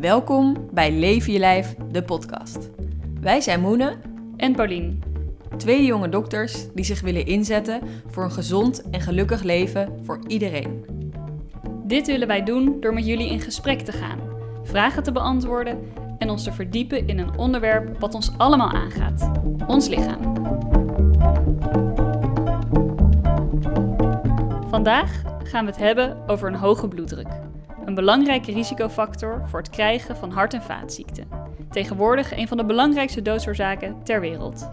Welkom bij Leven je Lijf, de podcast. Wij zijn Moene en Paulien. Twee jonge dokters die zich willen inzetten voor een gezond en gelukkig leven voor iedereen. Dit willen wij doen door met jullie in gesprek te gaan, vragen te beantwoorden en ons te verdiepen in een onderwerp wat ons allemaal aangaat: ons lichaam. Vandaag gaan we het hebben over een hoge bloeddruk. Een belangrijke risicofactor voor het krijgen van hart- en vaatziekten. Tegenwoordig een van de belangrijkste doodsoorzaken ter wereld.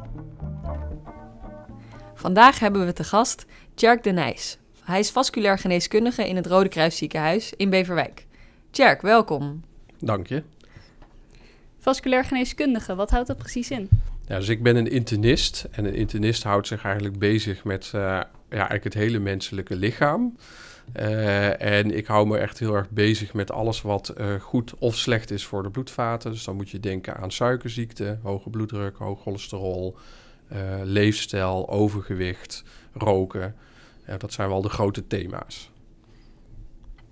Vandaag hebben we te gast Tjerk de Nijs. Hij is vasculair geneeskundige in het Rode Kruis ziekenhuis in Beverwijk. Tjerk, welkom. Dank je. Vasculair geneeskundige, wat houdt dat precies in? Ja, dus ik ben een internist en een internist houdt zich eigenlijk bezig met uh, ja, eigenlijk het hele menselijke lichaam. Uh, en ik hou me echt heel erg bezig met alles wat uh, goed of slecht is voor de bloedvaten. Dus dan moet je denken aan suikerziekte, hoge bloeddruk, hoog cholesterol, uh, leefstijl, overgewicht, roken. dat zijn wel de grote thema's.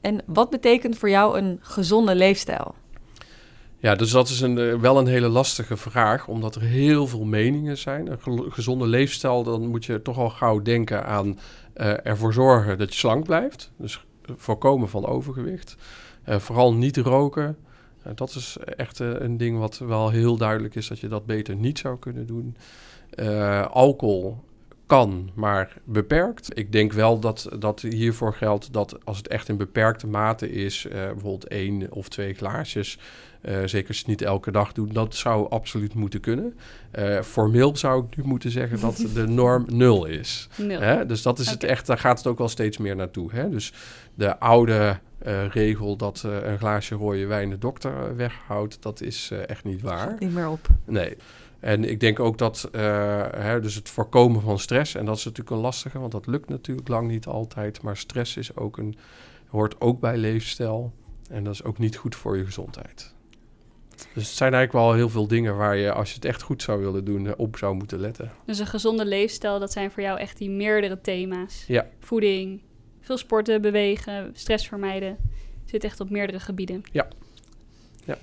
En wat betekent voor jou een gezonde leefstijl? Ja, dus dat is een, wel een hele lastige vraag, omdat er heel veel meningen zijn. Een gezonde leefstijl, dan moet je toch al gauw denken aan uh, ervoor zorgen dat je slank blijft. Dus voorkomen van overgewicht. Uh, vooral niet roken. Dat is echt een ding wat wel heel duidelijk is dat je dat beter niet zou kunnen doen. alcohol kan, maar beperkt. Ik denk wel dat, dat hiervoor geldt dat als het echt in beperkte mate is, uh, bijvoorbeeld één of twee glaasjes, uh, zeker als je het niet elke dag doet, dat zou absoluut moeten kunnen. Uh, formeel zou ik nu moeten zeggen dat de norm nul is. Nul. Hè? Dus dat is okay. het echt, daar gaat het ook wel steeds meer naartoe. Hè? Dus de oude regel dat een glaasje rode wijn de dokter weghoudt, dat is echt niet waar. Niet meer op. Nee. En ik denk ook dat uh, hè, dus het voorkomen van stress, en dat is natuurlijk een lastige, want dat lukt natuurlijk lang niet altijd, maar stress is ook een, hoort ook bij leefstijl en dat is ook niet goed voor je gezondheid. Dus het zijn eigenlijk wel heel veel dingen waar je, als je het echt goed zou willen doen, op zou moeten letten. Dus een gezonde leefstijl, dat zijn voor jou echt die meerdere thema's. Ja. Voeding, veel sporten, bewegen, stress vermijden. Zit echt op meerdere gebieden. Ja. ja.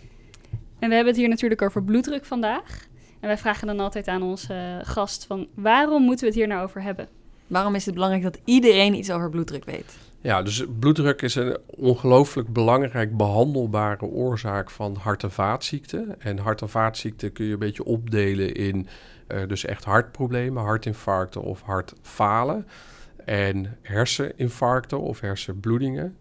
En we hebben het hier natuurlijk over bloeddruk vandaag. En wij vragen dan altijd aan onze gast van waarom moeten we het hier nou over hebben? Waarom is het belangrijk dat iedereen iets over bloeddruk weet? Ja, dus bloeddruk is een ongelooflijk belangrijk behandelbare oorzaak van hart- en vaatziekten. En hart- en vaatziekten kun je een beetje opdelen in uh, dus echt hartproblemen, hartinfarcten of hartfalen. En herseninfarcten of hersenbloedingen,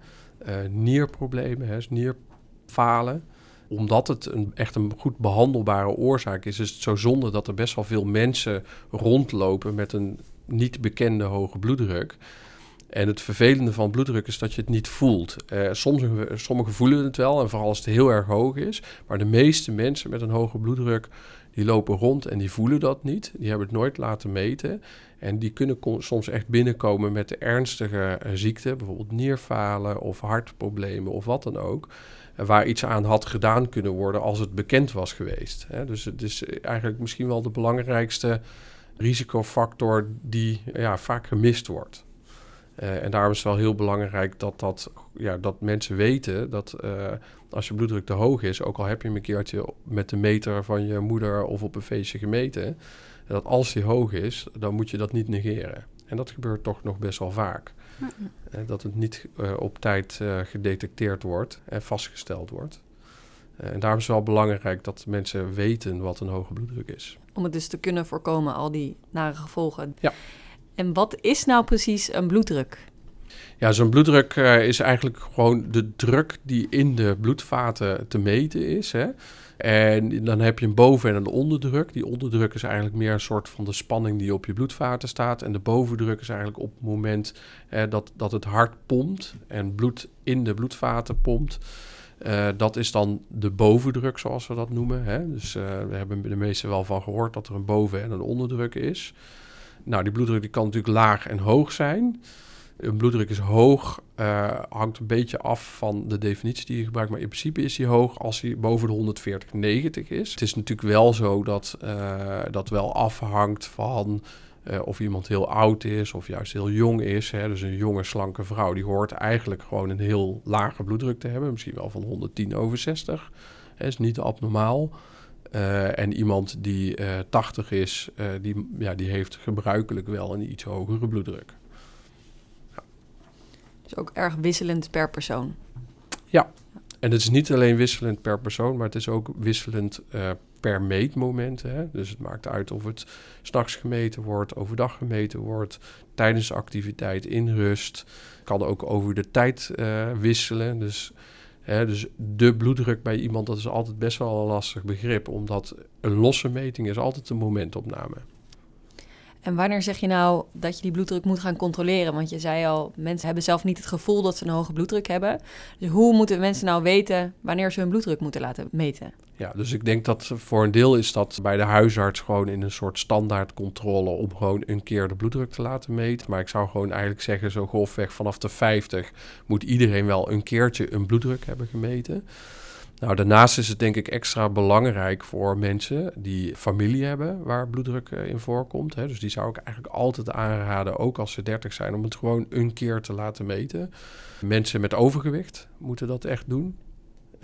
uh, nierproblemen, hè, nierfalen omdat het een, echt een goed behandelbare oorzaak is, is het zo zonde dat er best wel veel mensen rondlopen met een niet bekende hoge bloeddruk. En het vervelende van bloeddruk is dat je het niet voelt. Uh, sommige, sommigen voelen het wel, en vooral als het heel erg hoog is. Maar de meeste mensen met een hoge bloeddruk, die lopen rond en die voelen dat niet. Die hebben het nooit laten meten. En die kunnen soms echt binnenkomen met de ernstige uh, ziekten, bijvoorbeeld nierfalen of hartproblemen of wat dan ook waar iets aan had gedaan kunnen worden als het bekend was geweest. Dus het is eigenlijk misschien wel de belangrijkste risicofactor die ja, vaak gemist wordt. Uh, en daarom is het wel heel belangrijk dat, dat, ja, dat mensen weten dat uh, als je bloeddruk te hoog is, ook al heb je hem een keertje met de meter van je moeder of op een feestje gemeten, dat als die hoog is, dan moet je dat niet negeren. En dat gebeurt toch nog best wel vaak. Dat het niet uh, op tijd uh, gedetecteerd wordt en vastgesteld wordt. en daarom is het wel belangrijk dat mensen weten wat een hoge bloeddruk is. Om het dus te kunnen voorkomen, al die nare gevolgen. Ja. En wat is nou precies een bloeddruk? Ja, zo'n bloeddruk is eigenlijk gewoon de druk die in de bloedvaten te meten is. Hè? En dan heb je een boven- en een onderdruk. Die onderdruk is eigenlijk meer een soort van de spanning die op je bloedvaten staat. En de bovendruk is eigenlijk op het moment eh, dat, dat het hart pompt en bloed in de bloedvaten pompt. Uh, dat is dan de bovendruk, zoals we dat noemen. Hè? Dus uh, we hebben de meesten wel van gehoord dat er een boven- en een onderdruk is. Nou, die bloeddruk die kan natuurlijk laag en hoog zijn. Een bloeddruk is hoog, uh, hangt een beetje af van de definitie die je gebruikt. Maar in principe is hij hoog als hij boven de 140, 90 is. Het is natuurlijk wel zo dat uh, dat wel afhangt van uh, of iemand heel oud is of juist heel jong is. Hè. Dus een jonge, slanke vrouw die hoort eigenlijk gewoon een heel lage bloeddruk te hebben. Misschien wel van 110 over 60. Hè, is niet abnormaal. En iemand die uh, 80 is, die, ja, die heeft gebruikelijk wel een iets hogere bloeddruk. Dus ook erg wisselend per persoon. Ja, en het is niet alleen wisselend per persoon, maar het is ook wisselend per meetmoment. Hè? Dus het maakt uit of het s'nachts gemeten wordt, overdag gemeten wordt, tijdens activiteit, in rust. Kan ook over de tijd wisselen. Dus dus de bloeddruk bij iemand, dat is altijd best wel een lastig begrip, omdat een losse meting is altijd een momentopname. En wanneer zeg je nou dat je die bloeddruk moet gaan controleren? Want je zei al, mensen hebben zelf niet het gevoel dat ze een hoge bloeddruk hebben. Dus hoe moeten mensen nou weten wanneer ze hun bloeddruk moeten laten meten? Ja, dus ik denk dat voor een deel is dat bij de huisarts gewoon in een soort standaardcontrole om gewoon een keer de bloeddruk te laten meten. Maar ik zou gewoon eigenlijk zeggen, zo golfweg vanaf de 50 moet iedereen wel een keertje een bloeddruk hebben gemeten. Nou, daarnaast is het denk ik extra belangrijk voor mensen die familie hebben waar bloeddruk eh, in voorkomt. Hè. Dus die zou ik eigenlijk altijd aanraden, ook als ze 30 zijn, om het gewoon een keer te laten meten. Mensen met overgewicht moeten dat echt doen.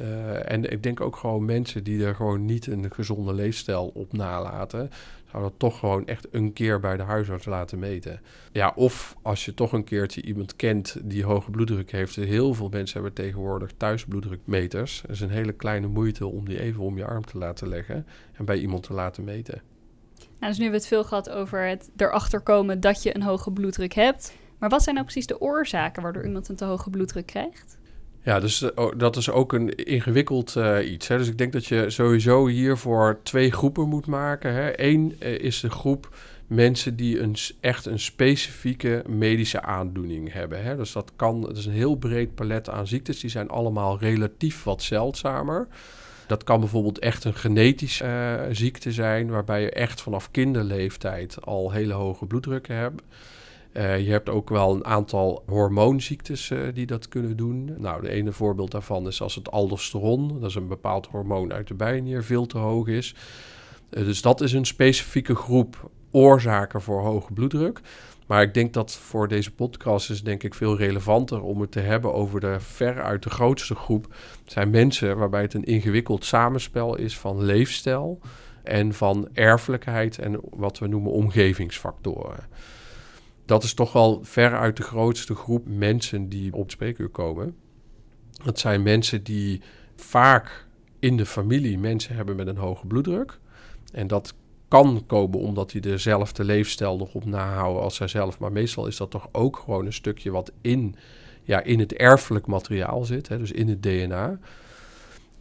Uh, en ik denk ook gewoon mensen die er gewoon niet een gezonde leefstijl op nalaten, zou dat toch gewoon echt een keer bij de huisarts laten meten. Ja, of als je toch een keertje iemand kent die hoge bloeddruk heeft. Heel veel mensen hebben tegenwoordig thuis bloeddrukmeters. Het is een hele kleine moeite om die even om je arm te laten leggen en bij iemand te laten meten. Nou, dus nu hebben we het veel gehad over het erachter komen dat je een hoge bloeddruk hebt. Maar wat zijn nou precies de oorzaken waardoor iemand een te hoge bloeddruk krijgt? Ja, dus uh, dat is ook een ingewikkeld uh, iets. Hè? Dus ik denk dat je sowieso hiervoor twee groepen moet maken. Hè? Eén uh, is de groep mensen die een, echt een specifieke medische aandoening hebben. Hè? Dus dat kan, het is een heel breed palet aan ziektes. Die zijn allemaal relatief wat zeldzamer. Dat kan bijvoorbeeld echt een genetische ziekte zijn, waarbij je echt vanaf kinderleeftijd al hele hoge bloeddrukken hebt. Uh, je hebt ook wel een aantal hormoonziektes uh, die dat kunnen doen. Nou, de ene voorbeeld daarvan is als het aldosteron, dat is een bepaald hormoon uit de bijnier, veel te hoog is. Uh, dus dat is een specifieke groep oorzaken voor hoge bloeddruk. Maar ik denk dat voor deze podcast is denk ik veel relevanter om het te hebben over de veruit de grootste groep. Zijn mensen waarbij het een ingewikkeld samenspel is van leefstijl en van erfelijkheid en wat we noemen omgevingsfactoren dat is toch wel ver uit de grootste groep mensen die op het spreekuur komen. Dat zijn mensen die vaak in de familie mensen hebben met een hoge bloeddruk. En dat kan komen omdat die dezelfde leefstijl nog op nahouden als zijzelf. Maar meestal is dat toch ook gewoon een stukje wat in, ja, in het erfelijk materiaal zit, hè, dus in het DNA.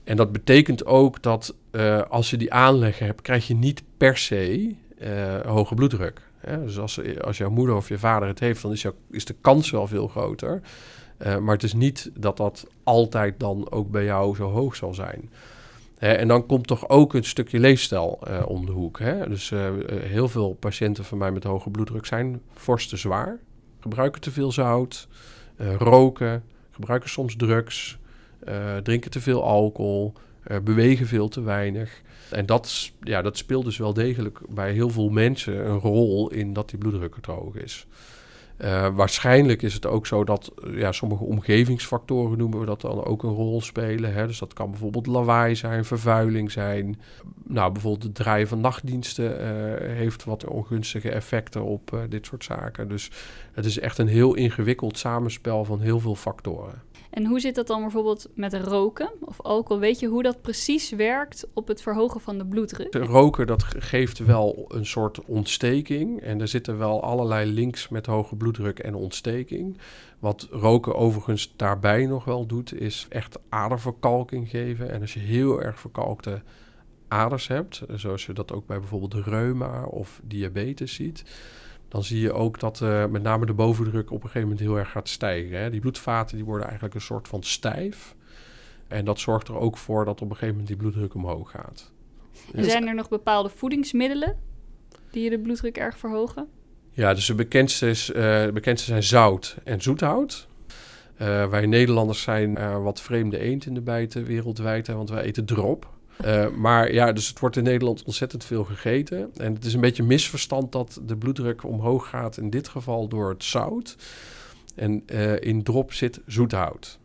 En dat betekent ook dat uh, als je die aanleggen hebt, krijg je niet per se uh, hoge bloeddruk. Dus als, als jouw moeder of je vader het heeft, dan is, is de kans wel veel groter. Uh, maar het is niet dat dat altijd dan ook bij jou zo hoog zal zijn. en dan komt toch ook een stukje leefstijl uh, om de hoek. Hè? Dus uh, heel veel patiënten van mij met hoge bloeddruk zijn fors te zwaar, gebruiken te veel zout, roken, gebruiken soms drugs, drinken te veel alcohol, bewegen veel te weinig. En dat, ja, dat speelt dus wel degelijk bij heel veel mensen een rol in dat die bloeddruk hoog is. Uh, waarschijnlijk is het ook zo dat ja, sommige omgevingsfactoren noemen we dat dan ook een rol spelen. Hè? Dus dat kan bijvoorbeeld lawaai zijn, vervuiling zijn. Nou, bijvoorbeeld het draaien van nachtdiensten uh, heeft wat ongunstige effecten op dit soort zaken. Dus het is echt een heel ingewikkeld samenspel van heel veel factoren. En hoe zit dat dan bijvoorbeeld met roken of alcohol? Weet je hoe dat precies werkt op het verhogen van de bloeddruk? Roken dat geeft wel een soort ontsteking. En er zitten wel allerlei links met hoge bloeddruk en ontsteking. Wat roken overigens daarbij nog wel doet, is echt aderverkalking geven. En als je heel erg verkalkte aders hebt, zoals je dat ook bij bijvoorbeeld reuma of diabetes ziet dan zie je ook dat uh, met name de bovendruk op een gegeven moment heel erg gaat stijgen. Hè. Die bloedvaten die worden eigenlijk een soort van stijf. En dat zorgt er ook voor dat op een gegeven moment die bloeddruk omhoog gaat. En zijn er nog bepaalde voedingsmiddelen die de bloeddruk erg verhogen? Ja, dus de bekendste, is, uh, de bekendste zijn zout en zoethout. Uh, wij Nederlanders zijn wat vreemde eend in de bijten wereldwijd, hè, want wij eten drop. Uh, maar ja, dus het wordt in Nederland ontzettend veel gegeten. En het is een beetje misverstand dat de bloeddruk omhoog gaat, in dit geval door het zout. En uh, in drop zit zoethout.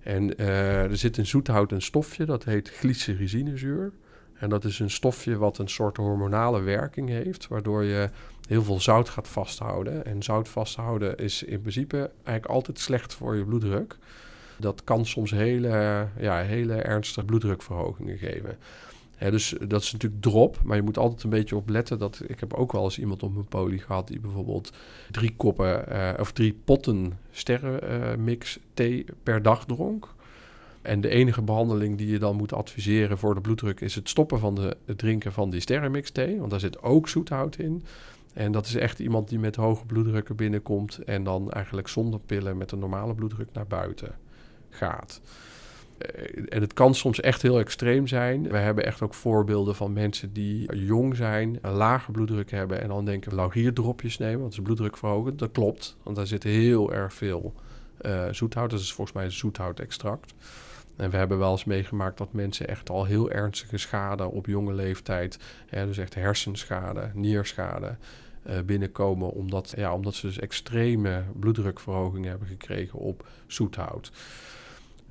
En uh, er zit in zoethout een stofje, dat heet glycerizinezuur. En dat is een stofje wat een soort hormonale werking heeft, waardoor je heel veel zout gaat vasthouden. En zout vasthouden is in principe eigenlijk altijd slecht voor je bloeddruk. Dat kan soms hele, ja, hele ernstige bloeddrukverhogingen geven. dus dat is natuurlijk drop, maar je moet altijd een beetje opletten dat ik heb ook wel eens iemand op mijn poli gehad die bijvoorbeeld drie koppen uh, of drie potten sterrenmix uh, thee per dag dronk. En de enige behandeling die je dan moet adviseren voor de bloeddruk is het stoppen van de, het drinken van die sterrenmix thee, want daar zit ook zoethout in. En dat is echt iemand die met hoge bloeddrukken binnenkomt en dan eigenlijk zonder pillen met een normale bloeddruk naar buiten gaat. Eh, en het kan soms echt heel extreem zijn. We hebben echt ook voorbeelden van mensen die jong zijn, een lage bloeddruk hebben en dan denken laugierdropjes nemen, want het is bloeddrukverhogend. Dat klopt, want daar zit heel erg veel uh, zoethout. Dat is volgens mij zoethoutextract. En we hebben wel eens meegemaakt dat mensen echt al heel ernstige schade op jonge leeftijd, hè, dus echt hersenschade, nierschade, uh, binnenkomen. Omdat, ja, omdat ze dus extreme bloeddrukverhoging hebben gekregen op zoethout.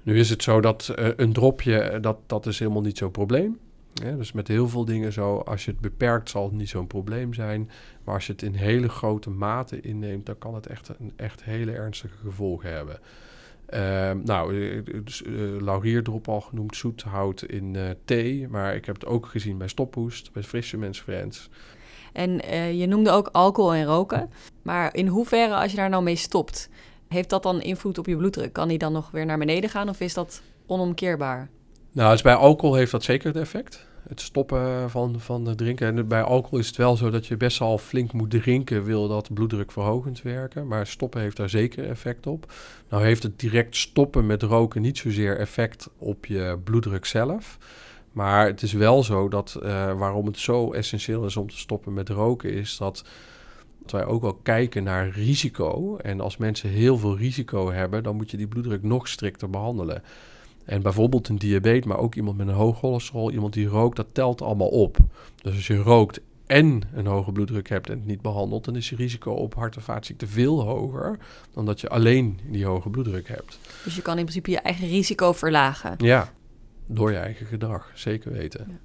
Nu is het zo dat uh, een dropje, dat, dat is helemaal niet zo'n probleem. Ja, dus met heel veel dingen zo, als je het beperkt, zal het niet zo'n probleem zijn. Maar als je het in hele grote mate inneemt, dan kan het echt, een, echt hele ernstige gevolgen hebben. Uh, nou, dus, uh, laurierdrop al genoemd, zoethout in thee. Maar ik heb het ook gezien bij stophoest, bij Fisherman's Friends. En je noemde ook alcohol en roken. Maar in hoeverre, als je daar nou mee stopt, heeft dat dan invloed op je bloeddruk? Kan die dan nog weer naar beneden gaan of is dat onomkeerbaar? Nou, dus bij alcohol heeft dat zeker het effect. Het stoppen van, van drinken. En bij alcohol is het wel zo dat je best wel flink moet drinken, wil dat bloeddrukverhogend werken. Maar stoppen heeft daar zeker effect op. Nou heeft het direct stoppen met roken niet zozeer effect op je bloeddruk zelf. Maar het is wel zo dat uh, waarom het zo essentieel is om te stoppen met roken, is dat wij ook wel kijken naar risico. En als mensen heel veel risico hebben, dan moet je die bloeddruk nog strikter behandelen. En bijvoorbeeld een diabetes, maar ook iemand met een hoog cholesterol, iemand die rookt, dat telt allemaal op. Dus als je rookt en een hoge bloeddruk hebt en het niet behandelt, dan is je risico op hart- en vaatziekten veel hoger dan dat je alleen die hoge bloeddruk hebt. Dus je kan in principe je eigen risico verlagen. Ja, door je eigen gedrag, zeker weten. Ja.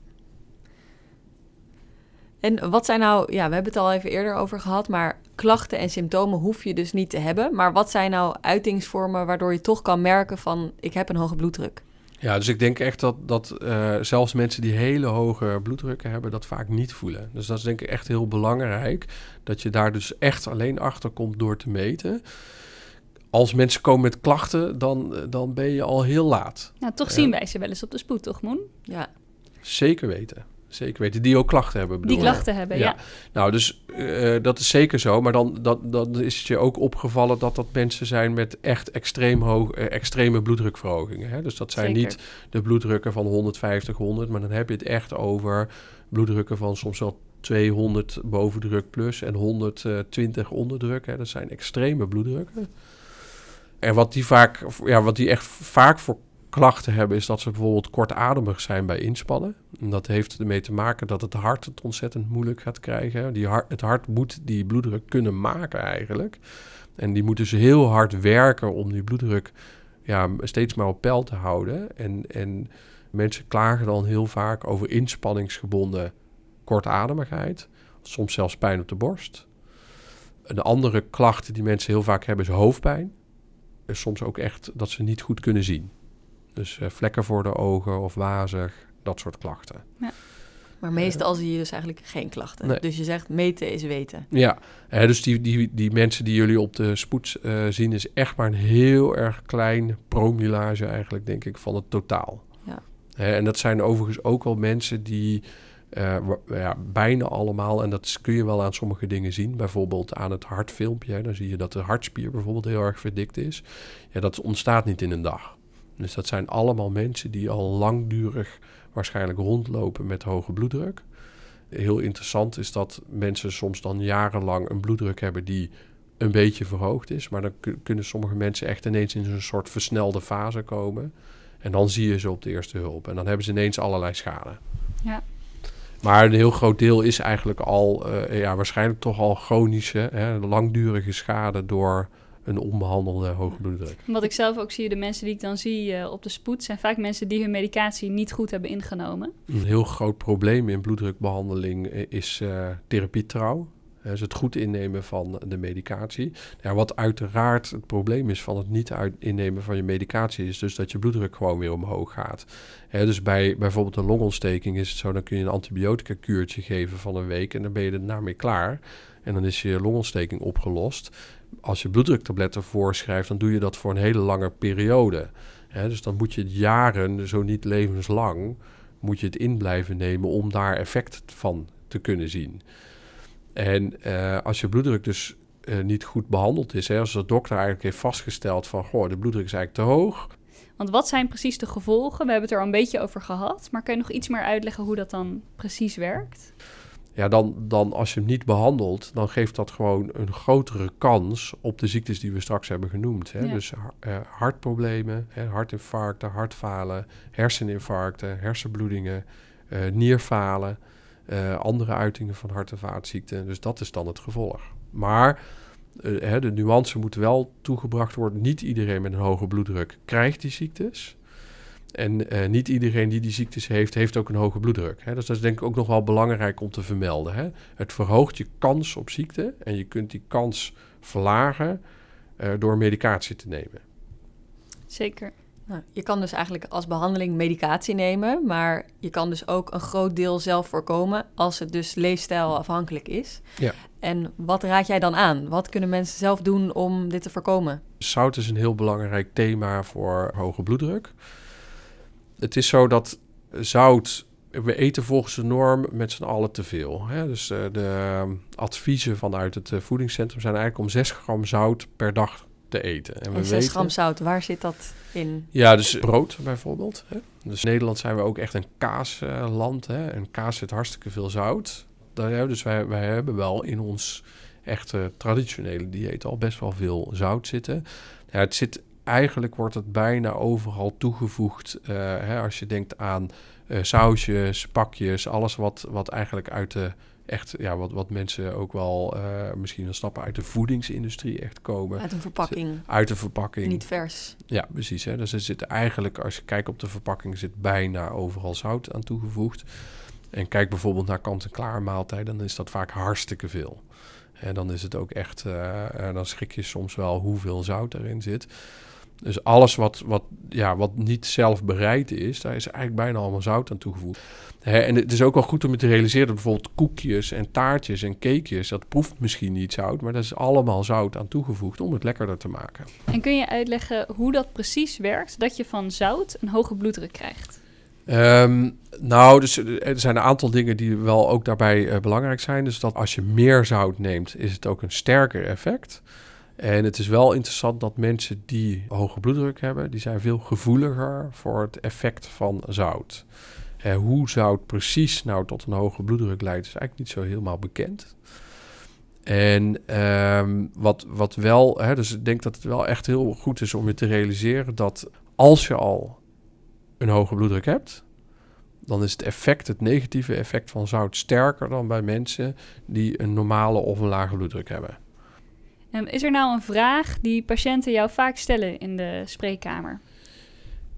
En wat zijn nou, ja, we hebben het al even eerder over gehad, maar klachten en symptomen hoef je dus niet te hebben. Maar wat zijn nou uitingsvormen waardoor je toch kan merken van ik heb een hoge bloeddruk? Ja, dus ik denk echt dat, dat uh, zelfs mensen die hele hoge bloeddrukken hebben, dat vaak niet voelen. Dus dat is denk ik echt heel belangrijk, dat je daar dus echt alleen achter komt door te meten. Als mensen komen met klachten, dan, dan ben je al heel laat. Nou, toch zien wij ze wel eens op de spoed, toch Moen? Ja. Zeker weten. Zeker weten. Die ook klachten hebben. Die klachten hebben, ja. ja. Nou, dus uh, dat is zeker zo. Maar dan, dat, dan is het je ook opgevallen dat dat mensen zijn met echt extreem hoog, uh, extreme bloeddrukverhogingen. Hè? Dus dat zijn zeker. niet de bloeddrukken van 150, 100. Maar dan heb je het echt over bloeddrukken van soms wel 200 bovendruk plus en 120 onderdruk. Hè? Dat zijn extreme bloeddrukken. En wat die vaak, ja, wat die echt vaak voor klachten hebben, is dat ze bijvoorbeeld kortademig zijn bij inspannen. En dat heeft ermee te maken dat het hart het ontzettend moeilijk gaat krijgen. Die het hart moet die bloeddruk kunnen maken eigenlijk. En die moet dus heel hard werken om die bloeddruk ja, steeds maar op peil te houden. En, en mensen klagen dan heel vaak over inspanningsgebonden kortademigheid. Soms zelfs pijn op de borst. Een andere klacht die mensen heel vaak hebben is hoofdpijn. En soms ook echt dat ze niet goed kunnen zien. Dus uh, vlekken voor de ogen of wazig, dat soort klachten. Ja. Maar meestal zie je dus eigenlijk geen klachten. Nee. Dus je zegt meten is weten. Ja, uh, dus die, die, die mensen die jullie op de spoed uh, zien... is echt maar een heel erg klein promillage eigenlijk, denk ik, van het totaal. Ja. en dat zijn overigens ook wel mensen die... ja, bijna allemaal, en dat kun je wel aan sommige dingen zien. Bijvoorbeeld aan het hartfilmpje. Dan zie je dat de hartspier bijvoorbeeld heel erg verdikt is. Ja, dat ontstaat niet in een dag. Dus dat zijn allemaal mensen die al langdurig waarschijnlijk rondlopen met hoge bloeddruk. Heel interessant is dat mensen soms dan jarenlang een bloeddruk hebben die een beetje verhoogd is. Maar dan kunnen sommige mensen echt ineens in een soort versnelde fase komen. En dan zie je ze op de eerste hulp. En dan hebben ze ineens allerlei schade. Ja. Maar een heel groot deel is eigenlijk al, uh, ja, waarschijnlijk toch al chronische, hè, langdurige schade door een onbehandelde hoge bloeddruk. Wat ik zelf ook zie, de mensen die ik dan zie uh, op de spoed, zijn vaak mensen die hun medicatie niet goed hebben ingenomen. Een heel groot probleem in bloeddrukbehandeling is uh, therapietrouw. Dus het goed innemen van de medicatie. Ja, wat uiteraard het probleem is van het niet innemen van je medicatie, is dus dat je bloeddruk gewoon weer omhoog gaat. dus bij bijvoorbeeld een longontsteking is het zo, dan kun je een antibiotica kuurtje geven van een week en dan ben je er daarmee klaar. En dan is je longontsteking opgelost. Als je bloeddruktabletten voorschrijft, dan doe je dat voor een hele lange periode. dus dan moet je jaren, zo niet levenslang, moet je het in blijven nemen om daar effect van te kunnen zien. En uh, als je bloeddruk dus uh, niet goed behandeld is, hè, als de dokter eigenlijk heeft vastgesteld van, goh, de bloeddruk is eigenlijk te hoog. Want wat zijn precies de gevolgen? We hebben het er al een beetje over gehad, maar kun je nog iets meer uitleggen hoe dat dan precies werkt? Ja, dan, dan als je hem niet behandelt, dan geeft dat gewoon een grotere kans op de ziektes die we straks hebben genoemd. Hè? Ja. Dus uh, hartproblemen, hè, hartinfarcten, hartfalen, herseninfarcten, hersenbloedingen, nierfalen. Uh, andere uitingen van hart- en vaatziekten. Dus dat is dan het gevolg. Maar uh, hè, de nuance moet wel toegebracht worden. Niet iedereen met een hoge bloeddruk krijgt die ziektes. En uh, niet iedereen die die ziektes heeft, heeft ook een hoge bloeddruk. Hè? Dus dat is denk ik ook nog wel belangrijk om te vermelden. Hè? Het verhoogt je kans op ziekte en je kunt die kans verlagen door medicatie te nemen. Zeker. Nou, je kan dus eigenlijk als behandeling medicatie nemen, maar je kan dus ook een groot deel zelf voorkomen als het dus leefstijlafhankelijk is. Ja. En wat raad jij dan aan? Wat kunnen mensen zelf doen om dit te voorkomen? Zout is een heel belangrijk thema voor hoge bloeddruk. Het is zo dat zout we eten volgens de norm met z'n allen te veel. Hè? Dus uh, de adviezen vanuit het uh, voedingscentrum zijn eigenlijk om 6 gram zout per dag te eten. En, en 6 gram zout, waar zit dat in? Ja, dus brood bijvoorbeeld. Hè? Dus in Nederland zijn we ook echt een kaasland. Hè? En kaas zit hartstikke veel zout. Daar, dus wij, wij hebben wel in ons echte traditionele dieet al best wel veel zout zitten. Ja, het zit, eigenlijk wordt het bijna overal toegevoegd. Uh, hè, als je denkt aan uh, sausjes, pakjes, alles wat, wat eigenlijk uit de echt, ja, wat, wat mensen ook wel uh, misschien wel snappen uit de voedingsindustrie echt komen. Uit een verpakking. Uit de verpakking. Niet vers. Ja, precies. Hè. Dus er zit eigenlijk, als je kijkt op de verpakking, zit bijna overal zout aan toegevoegd. En kijk bijvoorbeeld naar kant-en-klaar maaltijden, dan is dat vaak hartstikke veel. En dan is het ook echt, uh, dan schrik je soms wel hoeveel zout erin zit. Dus alles wat, wat, ja, wat niet zelf bereid is, daar is eigenlijk bijna allemaal zout aan toegevoegd. En het is ook wel goed om je te realiseren dat bijvoorbeeld koekjes en taartjes en cakejes, dat proeft misschien niet zout, maar dat is allemaal zout aan toegevoegd om het lekkerder te maken. En kun je uitleggen hoe dat precies werkt, dat je van zout een hoge bloeddruk krijgt? Um, nou, dus er zijn een aantal dingen die wel ook daarbij uh, belangrijk zijn. Dus dat als je meer zout neemt, is het ook een sterker effect. En het is wel interessant dat mensen die hoge bloeddruk hebben, die zijn veel gevoeliger voor het effect van zout. Eh, hoe zout precies nou tot een hoge bloeddruk leidt, is eigenlijk niet zo helemaal bekend. En um, wat, wat wel, hè, dus ik denk dat het wel echt heel goed is om je te realiseren dat als je al een hoge bloeddruk hebt, dan is het effect, het negatieve effect van zout sterker dan bij mensen die een normale of een lage bloeddruk hebben. Um, is er nou een vraag die patiënten jou vaak stellen in de spreekkamer?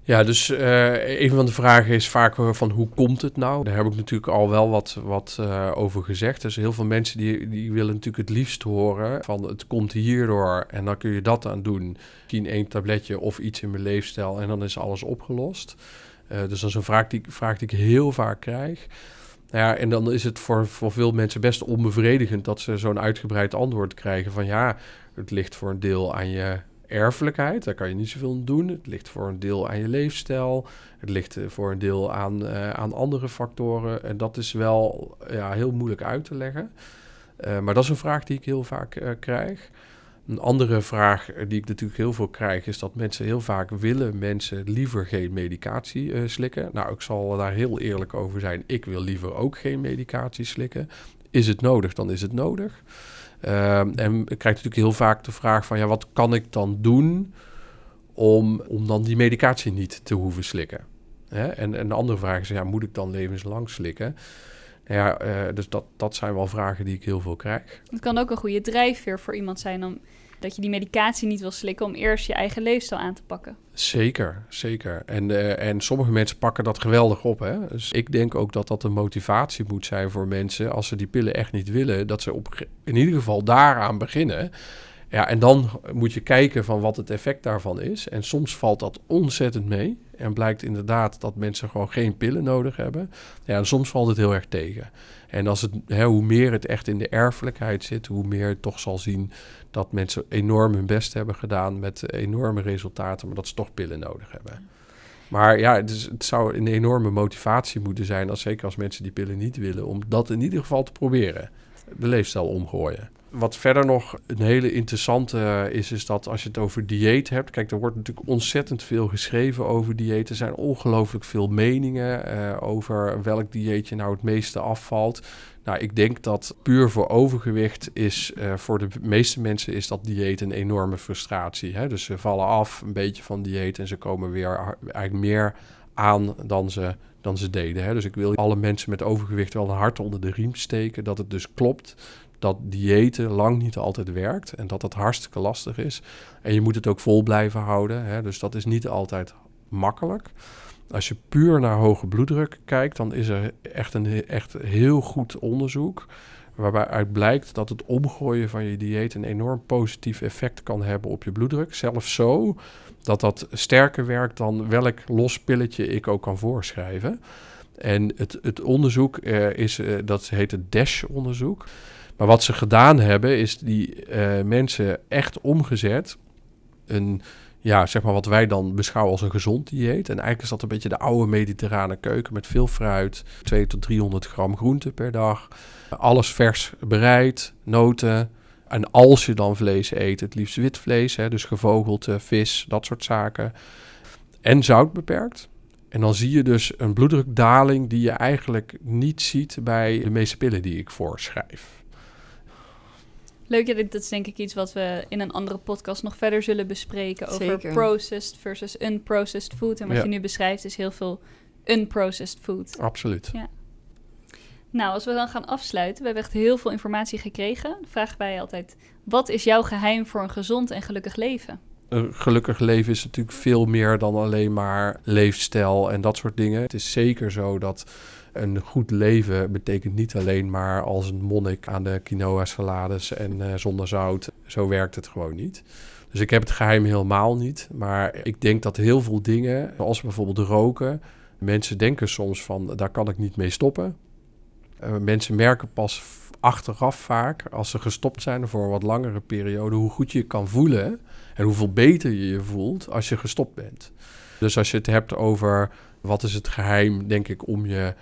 Ja, dus uh, een van de vragen is vaak van hoe komt het nou? Daar heb ik natuurlijk al wel wat, wat uh, over gezegd. Dus heel veel mensen die, die willen natuurlijk het liefst horen van het komt hierdoor en dan kun je dat aan doen. Misschien één tabletje of iets in mijn leefstijl en dan is alles opgelost. Uh, dus dat is een vraag die, vraag die ik heel vaak krijg. Nou ja, en dan is het voor, voor veel mensen best onbevredigend dat ze zo'n uitgebreid antwoord krijgen van ja, het ligt voor een deel aan je erfelijkheid, daar kan je niet zoveel aan doen. Het ligt voor een deel aan je leefstijl. Het ligt eh, voor een deel aan, uh, aan andere factoren. En dat is wel ja, heel moeilijk uit te leggen. Uh, maar dat is een vraag die ik heel vaak krijg. Een andere vraag die ik natuurlijk heel veel krijg, is dat mensen heel vaak willen mensen liever geen medicatie uh, slikken. Nou, ik zal daar heel eerlijk over zijn. Ik wil liever ook geen medicatie slikken. Is het nodig, dan is het nodig. Uh, en ik krijg natuurlijk heel vaak de vraag van, ja, wat kan ik dan doen om, om dan die medicatie niet te hoeven slikken? Hè? En, en de andere vraag is, ja, moet ik dan levenslang slikken? Ja, uh, dus dat, dat zijn wel vragen die ik heel veel krijg. Het kan ook een goede drijfveer voor iemand zijn om dat je die medicatie niet wil slikken om eerst je eigen leefstijl aan te pakken. Zeker, zeker. En, uh, en sommige mensen pakken dat geweldig op. Hè? Dus ik denk ook dat dat een motivatie moet zijn voor mensen als ze die pillen echt niet willen, dat ze op, in ieder geval daaraan beginnen. Ja, en dan moet je kijken van wat het effect daarvan is. En soms valt dat ontzettend mee. En blijkt inderdaad dat mensen gewoon geen pillen nodig hebben. Ja, soms valt het heel erg tegen. En als het, hè, hoe meer het echt in de erfelijkheid zit, hoe meer je toch zal zien dat mensen enorm hun best hebben gedaan met enorme resultaten, maar dat ze toch pillen nodig hebben. Maar ja, het, is, het zou een enorme motivatie moeten zijn, als, zeker als mensen die pillen niet willen, om dat in ieder geval te proberen. De leefstijl omgooien wat verder nog een hele interessante is, is dat als je het over dieet hebt. Kijk, er wordt natuurlijk ontzettend veel geschreven over dieet. Er zijn ongelooflijk veel meningen uh, over welk dieet je nou het meeste afvalt. Nou, ik denk dat puur voor overgewicht is uh, voor de meeste mensen is dat dieet een enorme frustratie. Hè? Dus ze vallen af een beetje van dieet en ze komen weer eigenlijk meer aan dan ze, dan ze deden. Hè? Dus ik wil alle mensen met overgewicht wel een hart onder de riem steken dat het dus klopt dat diëten lang niet altijd werkt en dat dat hartstikke lastig is. En je moet het ook vol blijven houden, hè? dus dat is niet altijd makkelijk. Als je puur naar hoge bloeddruk kijkt, dan is er echt een echt heel goed onderzoek. Waarbij uit blijkt dat het omgooien van je dieet een enorm positief effect kan hebben op je bloeddruk. Zelfs zo dat dat sterker werkt dan welk los pilletje ik ook kan voorschrijven. En het, het onderzoek uh, is, uh, dat heet het DASH-onderzoek. Maar wat ze gedaan hebben, is die uh, mensen echt omgezet. Een, ja, zeg maar wat wij dan beschouwen als een gezond dieet. En eigenlijk is dat een beetje de oude mediterrane keuken met veel fruit. 2 tot 300 gram groente per dag. Alles vers bereid, noten. En als je dan vlees eet, het liefst wit vlees. Hè, dus gevogelte, vis, dat soort zaken. En zout beperkt. En dan zie je dus een bloeddrukdaling die je eigenlijk niet ziet bij de meeste pillen die ik voorschrijf. Leuk, ja, dat is denk ik iets wat we in een andere podcast nog verder zullen bespreken. Over Zeker. processed versus unprocessed food. En wat Ja. je nu beschrijft is heel veel unprocessed food. Absoluut. Ja. Nou, als we dan gaan afsluiten, we hebben echt heel veel informatie gekregen. Dan vragen wij altijd, wat is jouw geheim voor een gezond en gelukkig leven? Een gelukkig leven is natuurlijk veel meer dan alleen maar leefstijl en dat soort dingen. Het is zeker zo dat een goed leven betekent niet alleen maar als een monnik aan de quinoa salades en eh, zonder zout. Zo werkt het gewoon niet. Dus ik heb het geheim helemaal niet. Maar ik denk dat heel veel dingen, zoals bijvoorbeeld roken, mensen denken soms van daar kan ik niet mee stoppen. Eh, mensen merken pas achteraf vaak, als ze gestopt zijn voor een wat langere periode, hoe goed je je kan voelen en hoeveel beter je je voelt als je gestopt bent. Dus als je het hebt over wat is het geheim, denk ik, om je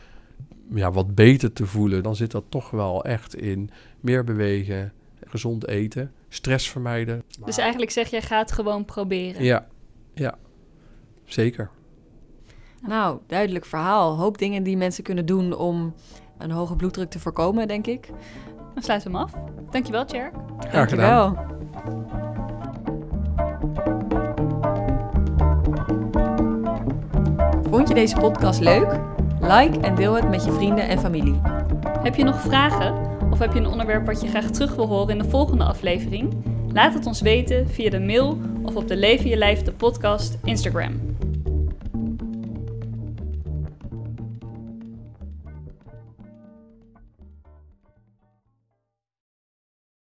ja, wat beter te voelen, dan zit dat toch wel echt in meer bewegen, gezond eten, stress vermijden. Dus eigenlijk zeg jij, ga het gewoon proberen. Ja, ja, zeker. Nou, duidelijk verhaal. Hoop dingen die mensen kunnen doen om een hoge bloeddruk te voorkomen, denk ik. Dan sluiten we hem af. Dankjewel, Tjerk. Graag gedaan. Dankjewel. Vond je deze podcast leuk? Like en deel het met je vrienden en familie. Heb je nog vragen? Of heb je een onderwerp wat je graag terug wil horen in de volgende aflevering? Laat het ons weten via de mail of op de Leven Je Lijf de podcast Instagram.